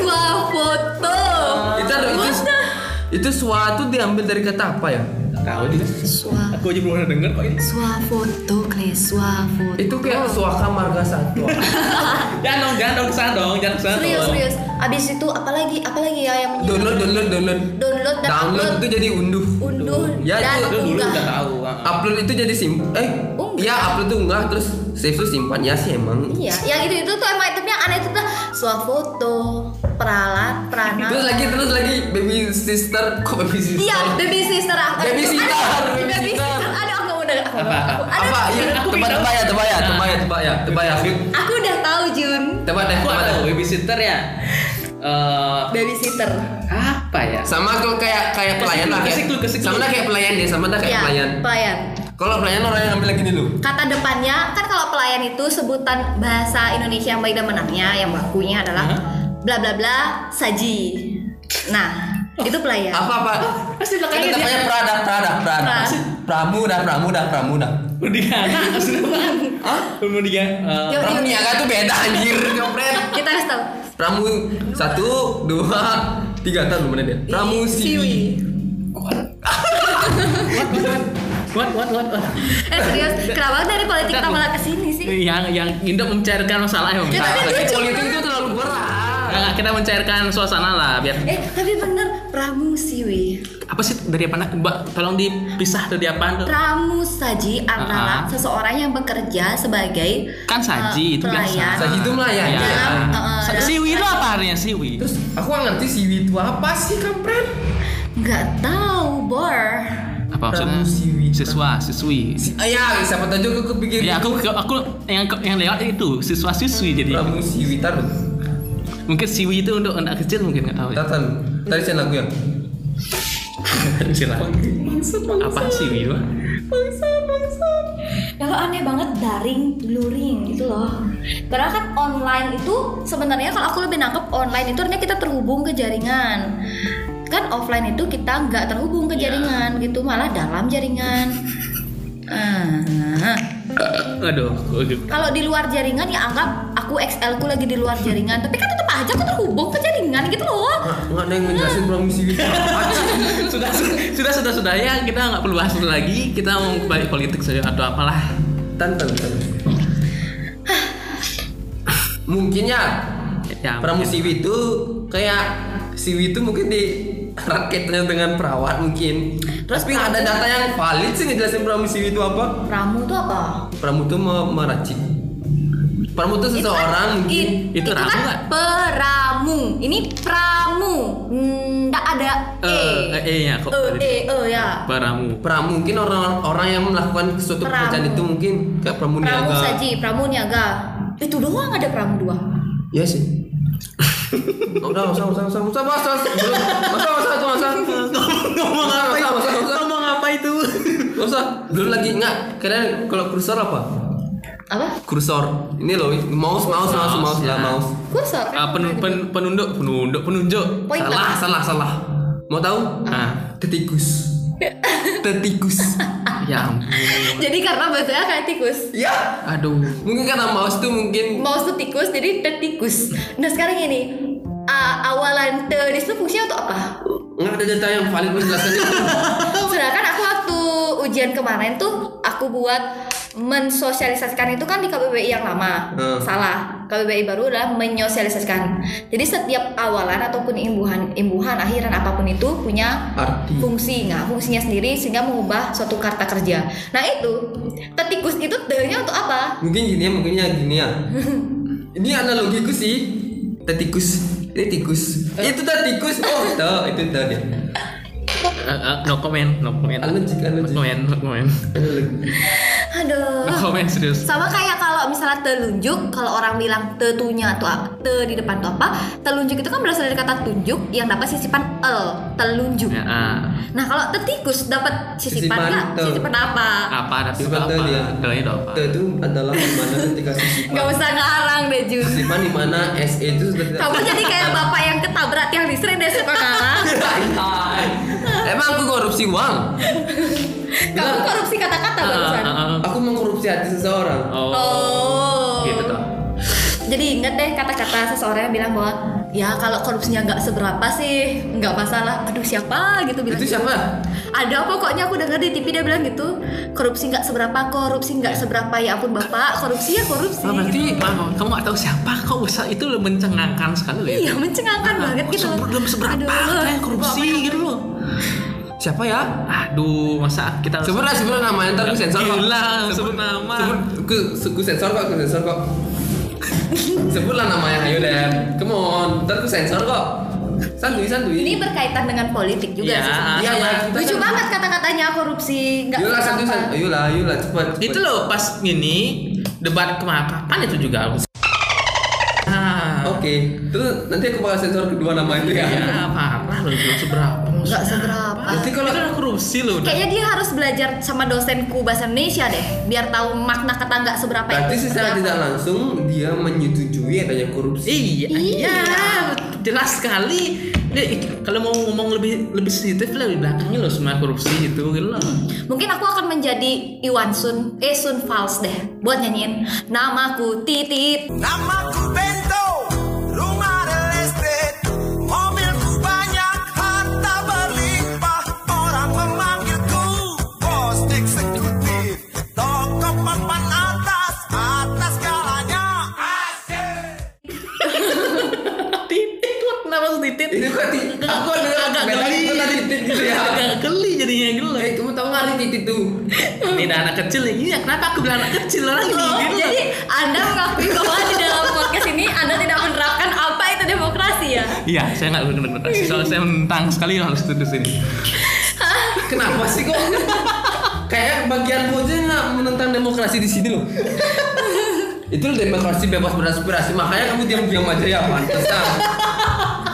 Wah, foto. itu itu suatu diambil dari kata apa ya? Tahu juga. Swa, Aku aja belum pernah denger kok ini. swa foto, kles, swa foto. Itu kayak suaka marga satu. Jangan dong, jangan dong ke sana dong, jangan ke sana Serius, dong. serius. Abis itu apa lagi? Apa lagi ya yang menyebut- download download download. download dan Download upload. itu jadi unduh. unduh Ya, dan itu Itu dulu udah tahu. ah. Upload itu jadi sim eh Unggah. ya upload tuh unggah terus save tuh simpan ya sih emang. Iya, yang itu itu tuh emang tapi yang aneh itu tuh swafoto, peralat, prana. Terus lagi terus lagi baby sister kok baby sister? Iya, baby sister aku. Baby sister, baby baby sister. sister. Aduh, aku udah aku. Apa, apa? Iya, Aku tebak tebak ya, tebak ya, tebak ya, tebak ya, tebak ya. Aku udah tahu Jun. Tebak deh, Aku tebak ada deh. babysitter ya. Eh, Babysitter. apa ya? Sama kayak kayak pelayan lah kayak. Sama kayak pelayan deh, sama kayak Iya, pelayan. pelayan. Kalau pelayan orang yang ambil lagi dulu. Kata depannya kan kalau pelayan itu sebutan bahasa Indonesia yang baik dan benarnya yang bakunya adalah bla bla bla saji. Nah, itu pelayan. Apa apa? Pasti Kan belakangnya dia. namanya Prada, Prada, Prada. Pra. Pramuda, Pramuda, Pramuda. Maksudnya apaan? Hah? Eh, yo. Pramuniaga tuh beda anjir, jopret. Kita kasih tahu. Pramu satu, dua, tiga tahun mana dia? Pramu siwi. What what what what? Eh serius, kenapa dari politik kita malah ke sini sih? Yang yang Indo mencairkan masalah ya. Ya, tapi lucu. politik itu terlalu berat. Nggak, kita mencairkan suasana lah biar Eh tapi bener pramusiwi. apa sih dari apa Mbak tolong dipisah tuh di apa tuh Pramu saji adalah Ah. seseorang yang bekerja sebagai kan saji eh, itu biasa. Saji itu melayani. Ya. Dalam, uh, uh, Sa- dalam- siwi itu apa artinya siwi Terus aku nggak ngerti siwi itu apa sih kampret? Nggak tahu bor. Apa maksudnya siswa siswi Si, ah, ya, siapa tahu juga kepikir. ya aku aku yang yang lewat itu siswa siswi jadi Pramu siwi taruh. mungkin siwi itu untuk anak kecil mungkin nggak tahu ya Tatan, tadi saya lagu ya. silakan apa siwi itu Ya lo aneh banget daring, luring gitu loh. Karena kan online itu sebenarnya kalau aku lebih nangkep online itu artinya kita terhubung ke jaringan. Kan offline itu kita nggak terhubung ke jaringan gitu, malah dalam jaringan. Ah. aduh Kalau di luar jaringan ya anggap aku XL ku lagi di luar jaringan, tapi kan tetap aja aku terhubung ke jaringan gitu loh. Nggak nggak ada yang ngejelasin pramu siwi itu apa sih? sudah sudah sudah sudah ya kita nggak perlu bahas lagi kita mau kembali politik saja atau apalah tan. Mungkin ya ya pramu siwi itu kayak siwi itu mungkin di raketnya dengan perawat mungkin. Terus Tapi nggak ada pramu- data yang valid sih ngejelasin pramu siwi itu apa. Pramu tuh apa? Pramu itu me- meracik. Pramu itu seseorang kan, mungkin. it- Itu ramu kan? Peramu. Ini pramu. Nggak ada e. eh eh ya kok E, e, e ya. baramu Pramu mungkin orang orang yang melakukan suatu Pramu. pekerjaan itu mungkin kayak pramu Pramu saji, pramu niaga. Itu doang ada pramu dua. Iya sih. Udah, usah, usah, usah, usah, usah, usah, usah, usah, usah, usah, ngomong apa itu? Usah, usah, ngomong apa itu usah, belum lagi nggak. Kalian kalau kursor apa? Apa? Kursor. Ini loh, mouse, mouse, mouse, mouse, ya. lah, mouse. Kursor. Ah, pen, pen, penunduk penunduk penunjuk. Salah, salah, salah. Mau tahu? Ah, Tetikus. Tetikus. ya ampun. Jadi karena bahasanya kayak tikus. ya. Aduh. Mungkin karena mouse tuh mungkin Mouse tuh tikus jadi tetikus. Nah sekarang ini uh, awalan te di situ fungsinya untuk apa? nggak ada data yang valid menjelaskan itu. Sedangkan aku ujian kemarin tuh aku buat mensosialisasikan itu kan di KBBI yang lama. Hmm. Salah. KBBI baru adalah menyosialisasikan. Jadi setiap awalan ataupun imbuhan imbuhan akhiran apa pun itu punya Arti. fungsi nggak fungsinya sendiri sehingga mengubah suatu kata kerja. Nah itu tetikus itu te-nya untuk apa? Mungkin gini ya, mungkin ya gini ya. Ini analogiku sih. Tetikus. Ini tikus. Itu tetikus. Oh, tuh, itu tuh Eh, eh, no comment, no comment. Allergic, allergic. No comment, no comment. Aduh. No comment serius. Sama kayak kalau misalnya telunjuk, kalau orang bilang tetunya atau te di depan tuh apa? Telunjuk itu kan berasal dari kata tunjuk yang dapat sisipan el, telunjuk. Ya, ah. Nah, kalau tetikus dapat sisipan Sisipan nggak? te. Sisipan apa? apa tapi Sifat apa? dia. Telanya itu apa? Te itu adalah mana ketika sisipan. Nggak usah ngarang deh Jun. Sisipan di mana SE itu. Kamu jadi kayak bapak yang ketabrak yang disering deh suka ngarang. Emang aku korupsi uang. Kamu korupsi kata-kata Ah, barusan. ah, ah. Aku mengkorupsi hati seseorang. Oh. Oh. Jadi inget deh kata-kata seseorang yang bilang bahwa ya kalau korupsinya nggak seberapa sih nggak masalah. Aduh siapa gitu bilang. Itu gitu. siapa? Ada pokoknya aku dengar di TV dia bilang gitu. Korupsi nggak seberapa, korupsi nggak seberapa ya ampun bapak. Korupsi ya korupsi. Ah, berarti gitu. Mama, kamu gak tahu siapa kok bisa itu lo mencengangkan sekali loh ya. Iya mencengangkan banget gitu. Belum seberapa kayak korupsi gitu loh. Siapa ya? Aduh, masa kita Sebut lah, sebut namanya ntar aku sensor kok. Gila, sebut nama. Sebut, aku sensor kok, aku sensor kok. Sebutlah namanya, ayo deh. Come on, ntar aku sensor kok. Santuy, santuy. Ini berkaitan dengan politik juga Iya, sih. Iya, iya. kita Lucu kan- banget kata-katanya korupsi nggak Ayolah, santuy, santuy. Ayolah, ayolah, cepat. cepat. Itu loh pas ini debat kemarin kapan itu juga aku. Ah. Oke, terus nanti aku bakal sensor kedua nama itu ya. Ya, parah loh, seberapa. Nggak seberapa. Berarti kalau udah korupsi loh. Kayaknya dia harus belajar sama dosenku bahasa Indonesia deh, biar tahu makna kata nggak seberapa Berarti itu secara tidak langsung dia menyetujui adanya korupsi. Iya, Iya. iya, jelas sekali. Dia, kalau mau ngomong lebih lebih sensitif lah di belakangnya loh semua korupsi itu gitu loh. Mungkin aku akan menjadi Iwan Sun, eh Sun Fals deh, buat nyanyiin namaku Titit. Namaku Bento, titit? Itu kan ti- aku agak geli. itu tadi titit gitu ya. Agak geli jadinya loh. Eh, kamu tahu arti titit tuh? Ini ada anak kecil nih. Iya, kenapa aku bilang anak kecil orang ini? Jadi Anda mengakui bahwa di dalam podcast ini Anda tidak menerapkan apa itu demokrasi ya? Iya, saya nggak berdemokrasi. Soalnya saya menentang sekali itu di sini. Kenapa sih kok? Kayak bagian aja nggak menentang demokrasi di sini loh. Itu demokrasi bebas beraspirasi, makanya kamu diam-diam aja ya pantesan.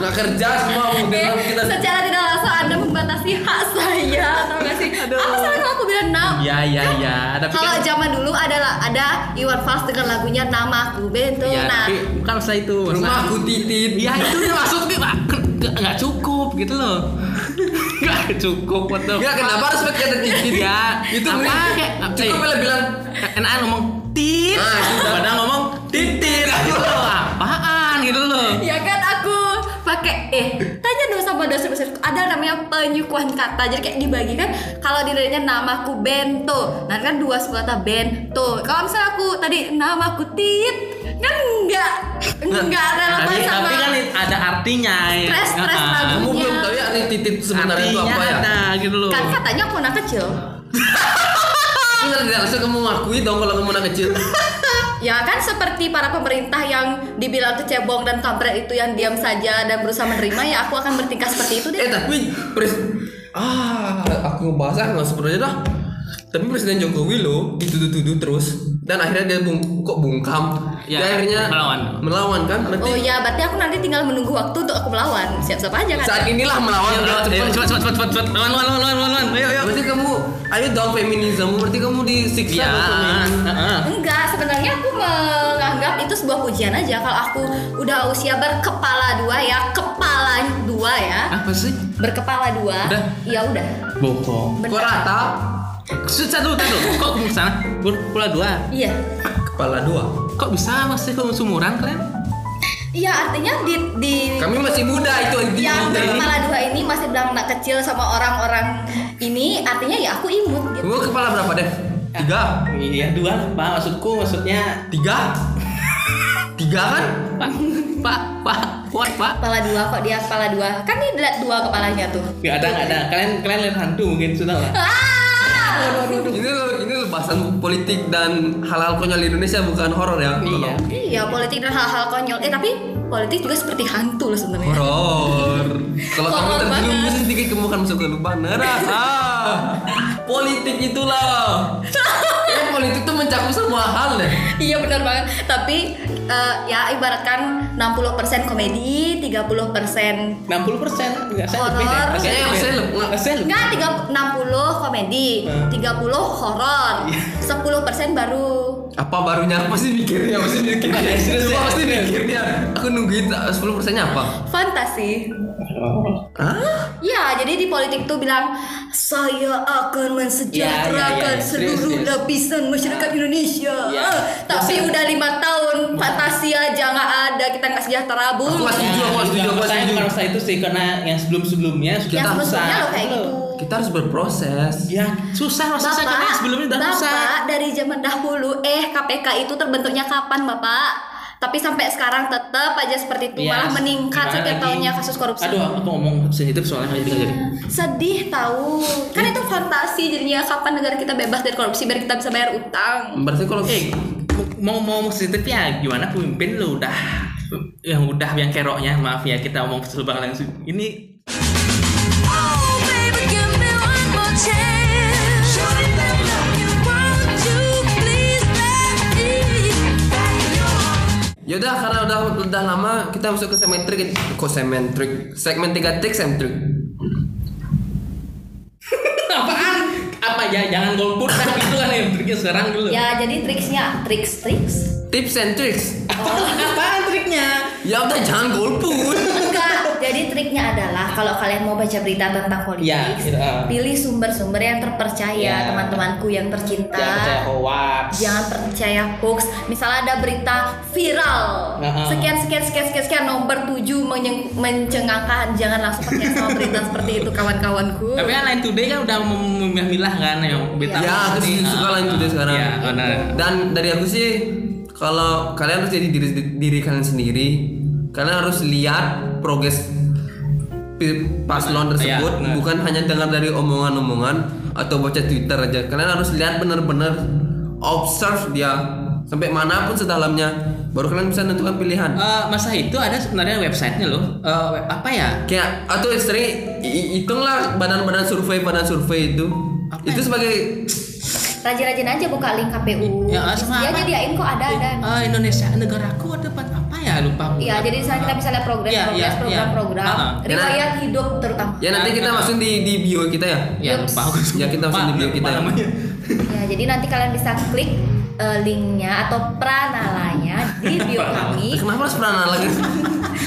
Nggak kerja semua udah kita secara tidak langsung Anda membatasi hak saya, atau nggak sih? Apa salah kalau aku bilang nam? Iya, iya, iya. Tapi Kalau kan zaman dulu adalah ada Iwan Fals dengan lagunya Namaku Bento. Iya, nah, tapi bukan saya itu. rumahku titit. Iya itu dia maksudnya nggak nggak- nggak cukup gitu loh. Nggak cukup betul. Ya kenapa harus pakai kata titit? Ya, itu apa kayak cukup eh, lah bilang enak ngomong tit, Ah, padahal ngomong titit gitu loh. Apaan gitu loh. ya kan aku pakai eh tanya dong sama dosen-dosen ada namanya penyukuan kata jadi kayak dibagi kan kalau dirinya namaku Bento nah kan dua suku kata Bento kalau misalnya aku tadi namaku Tit kan enggak enggak relevan Tapi, sama tapi kan ada artinya ya. Stres, stres Ah. lagu. kamu belum tahu ya arti titit sebenarnya itu apa ya? ada gitu loh. kan katanya aku anak kecil Enggak tidak langsung kamu ngakui dong kalau kamu anak kecil. Ya kan seperti para pemerintah yang dibilang kecebong dan kampret itu yang diam saja dan berusaha menerima ya aku akan bertingkah seperti itu Eh deh. tapi pres ah aku ngebahas ah nggak sebenarnya dah. Tapi Presiden Jokowi loh dituduh-tuduh terus dan akhirnya dia bung, kok bungkam Ya, dia akhirnya melawan. melawan kan berarti Oh iya, berarti aku nanti tinggal menunggu waktu untuk aku melawan. Siap-siap aja kan? saat inilah melawan ayo, cepet. cepat, cepat, cepat, cepat, lawan, lawan, lawan, lawan, lawan, ayo, ayo. berarti kamu ayo dong feminisme berarti kamu disiksa Ya. Enggak, sebenarnya aku menganggap itu sebuah pujian aja. Kalau aku udah usia berkepala dua ya, kepala dua ya, Apa sih? berkepala dua, Udah? ya udah. Bohong. kok rata Susah dulu, dulu. Kok kamu sana? Berpula dua. Iya, kepala dua Kok bisa masih kamu sumuran kalian? iya artinya di di kami masih muda itu intinya yang berkepala dua ini masih bilang anak kecil sama orang-orang ini, artinya ya aku imut gitu. kamu kepala berapa deh tiga Iya, dua lah, Pak. Maksudku, maksudnya tiga tiga kan Pak, Pak, Pak, kuat Pak. Kepala dua kok dia kepala dua, kan ini dua kepalanya tuh. Gak ada, gak ada. Kalian, kalian lihat hantu mungkin sudah lah. Ini ini bahasan politik dan hal-hal konyol di Indonesia bukan horor ya Iya. Iya politik dan hal-hal konyol. Eh tapi politik juga seperti hantu loh sebenarnya. horor kalau kamu terjerumus sedikit kamu akan masuk ke lubang neraka politik itulah politik tuh mencakup semua hal deh Iya benar banget. Tapi eh, ya ibaratkan 60% komedi, 30% 60 persen. Enggak, saya lebih deh. Horor. Saya Saya- lebih. saya lebih. Saya lebih. enggak 3, 60 komedi, Hmm. 30 horor, 10% baru. apa barunya aku pasti mikirnya pasti mikirnya Serius, Coba ya? pasti Serius. mikirnya aku nungguin 10 persennya apa Fantasi. Hah? Ya, jadi di politik tuh bilang saya akan mensejahterakan Ya, ya, ya. Seluruh serius. lapisan masyarakat Indonesia. Ya. Ah, Tapi Masa- udah lima tahun fantasi aja nggak ada kita nggak sejahtera bu. Aku nggak setuju, aku nggak setuju, aku nggak saya setuju. bukan masalah itu sih karena yang sebelum-sebelumnya sudah Yang susah. sebelumnya lo kayak gitu. kita harus berproses Ya, susah saya karena sebelumnya udah Bapak susah. dari zaman dahulu eh KPK itu terbentuknya kapan Bapak? Tapi sampai sekarang tetap aja seperti itu Ya, malah meningkat setiap lagi? tahunnya kasus korupsi. Aduh, aku ngomong sensitif soalnya jadi jadi. Sedih tahu. Kan itu fantasi jadinya kapan negara kita bebas dari korupsi biar kita bisa bayar utang. berarti kalau Eh, mau mau sensitif ya gimana pemimpin lu udah yang udah yang keroknya maaf ya kita omong keselubang langsung ini Oh, baby, give me one more chance. Yaudah karena udah udah lama kita masuk ke segmen trik. Kok segmen trik? Segmen tiga tips and trik. Apaan? Apa ya? Jangan golput kan gitu kan yang triknya sekarang dulu. Ya jadi triksnya triks triks. Tips and tricks apaan triknya ya udah jangan golput Enggak. Jadi triknya adalah kalau kalian mau baca berita tentang politik, Ya, gitu, pilih sumber-sumber yang terpercaya Ya. teman-temanku yang tercinta. jangan percaya hoax Jangan percaya hoax. Misalnya ada berita viral. Sekian sekian sekian sekian sekian nomor 7 menyeng- mencengangkan. Jangan langsung percaya sama berita seperti itu kawan-kawanku. tapi kan lain today kan udah mem- memilah kan yang berita ya aku sih suka lain today sekarang ya benar dan dari aku sih kalau kalian harus jadi diri diri kalian sendiri kalian harus lihat progres paslon tersebut Iya, benar. bukan hanya dengar dari omongan-omongan atau baca Twitter aja. Kalian harus lihat benar-benar observe dia sampai mana pun sedalamnya baru kalian bisa menentukan pilihan. Eh, masa itu ada sebenarnya websitenya loh. Web- apa ya? Kayak atau sering i- i- hitunglah badan-badan survei badan survei itu. Apa itu ya? sebagai Rajin-rajin aja buka link KPU. Ya, sama Dia apa? nyediain kok ada ada. Eh, Indonesia negaraku ada apa apa ya lupa. Iya, jadi di sana kita bisa lihat progres, Iya, progres, iya, program-program, iya. Ah, riwayat hidup terutama. ya nanti kita masukin di di bio kita ya Ya lupa aku. Ya, kita masuk di bio kita ya. namanya. Ya, jadi nanti kalian bisa klik eh, linknya atau pranalanya di bio kami. kenapa harus pernah lagi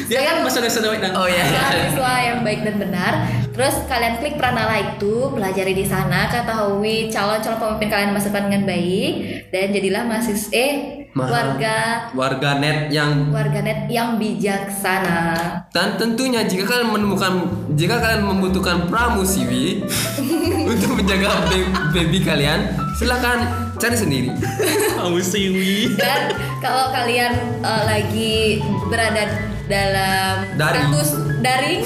Dia kan sedang dan oh ya mahasiswa yang baik dan benar. Terus kalian klik Pranala itu, pelajari di sana, ketahui calon-calon pemimpin kalian masa depan dengan baik dan jadilah mahasiswa eh Mahal. warga warga net yang warganet yang bijaksana. dan tentunya jika kalian menemukan jika kalian membutuhkan pramusiwi untuk menjaga baby kalian silakan cari sendiri Kamu siwi. Dan kalau kalian eh, lagi berada dalam Daring. status daring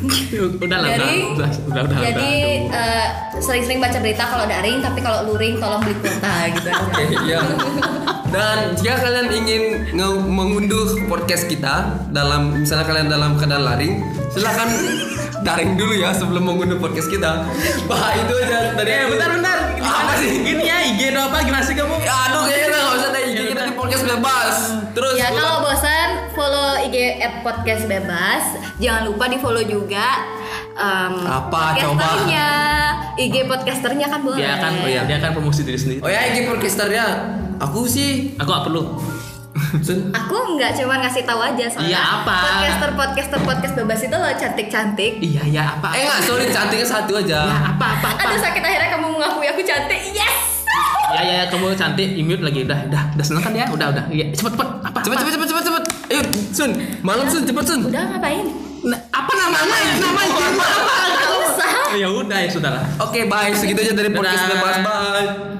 udah lah, udah, udah, udah, udah, Jadi eh, sering-sering baca berita kalau daring, tapi kalau luring tolong beli kuota gitu aja. Oke, ya. Dan jika kalian ingin nge- mengunduh podcast kita dalam misalnya kalian dalam keadaan laring, silakan daring dulu ya sebelum mengunduh podcast kita. Bah itu aja tadi. Eh, bentar, bentar. Apa sih? Gini ya, IG do apa gimana sih kamu? Ya, aduh kayaknya udah nggak usah di podcast bebas. Terus Ya kalau bosan follow IG at podcast bebas. Jangan lupa di follow juga em, Apa, coba? podcasternya. IG podcasternya kan boleh. Dia kan, Oh, iya. dia kan promosi diri sendiri. Oh ya IG podcasternya aku sih Aku gak perlu. Aku nggak cuma ngasih tahu aja soalnya Iya, apa? podcaster podcaster podcast bebas itu loh cantik cantik. Iya, ya apa? Eh enggak, sorry cantiknya satu aja. Ya, apa, apa, apa? Aduh sakit akhirnya kamu mengakui aku cantik. Yes. Ya, ya, ya, kamu cantik, immute lagi, udah, udah, udah seneng kan ya, udah, udah, ya, cepet, cepet, apa, Cepet apa? cepet cepet cepet cepet. Ayo Sun, malam Sun, cepet Sun. Udah ngapain? Nah, apa namanya? Namanya apa? Gak usah. Ya udah, ya sudahlah. Oke, bye. Segitu aja dari podcast bebas. Bye.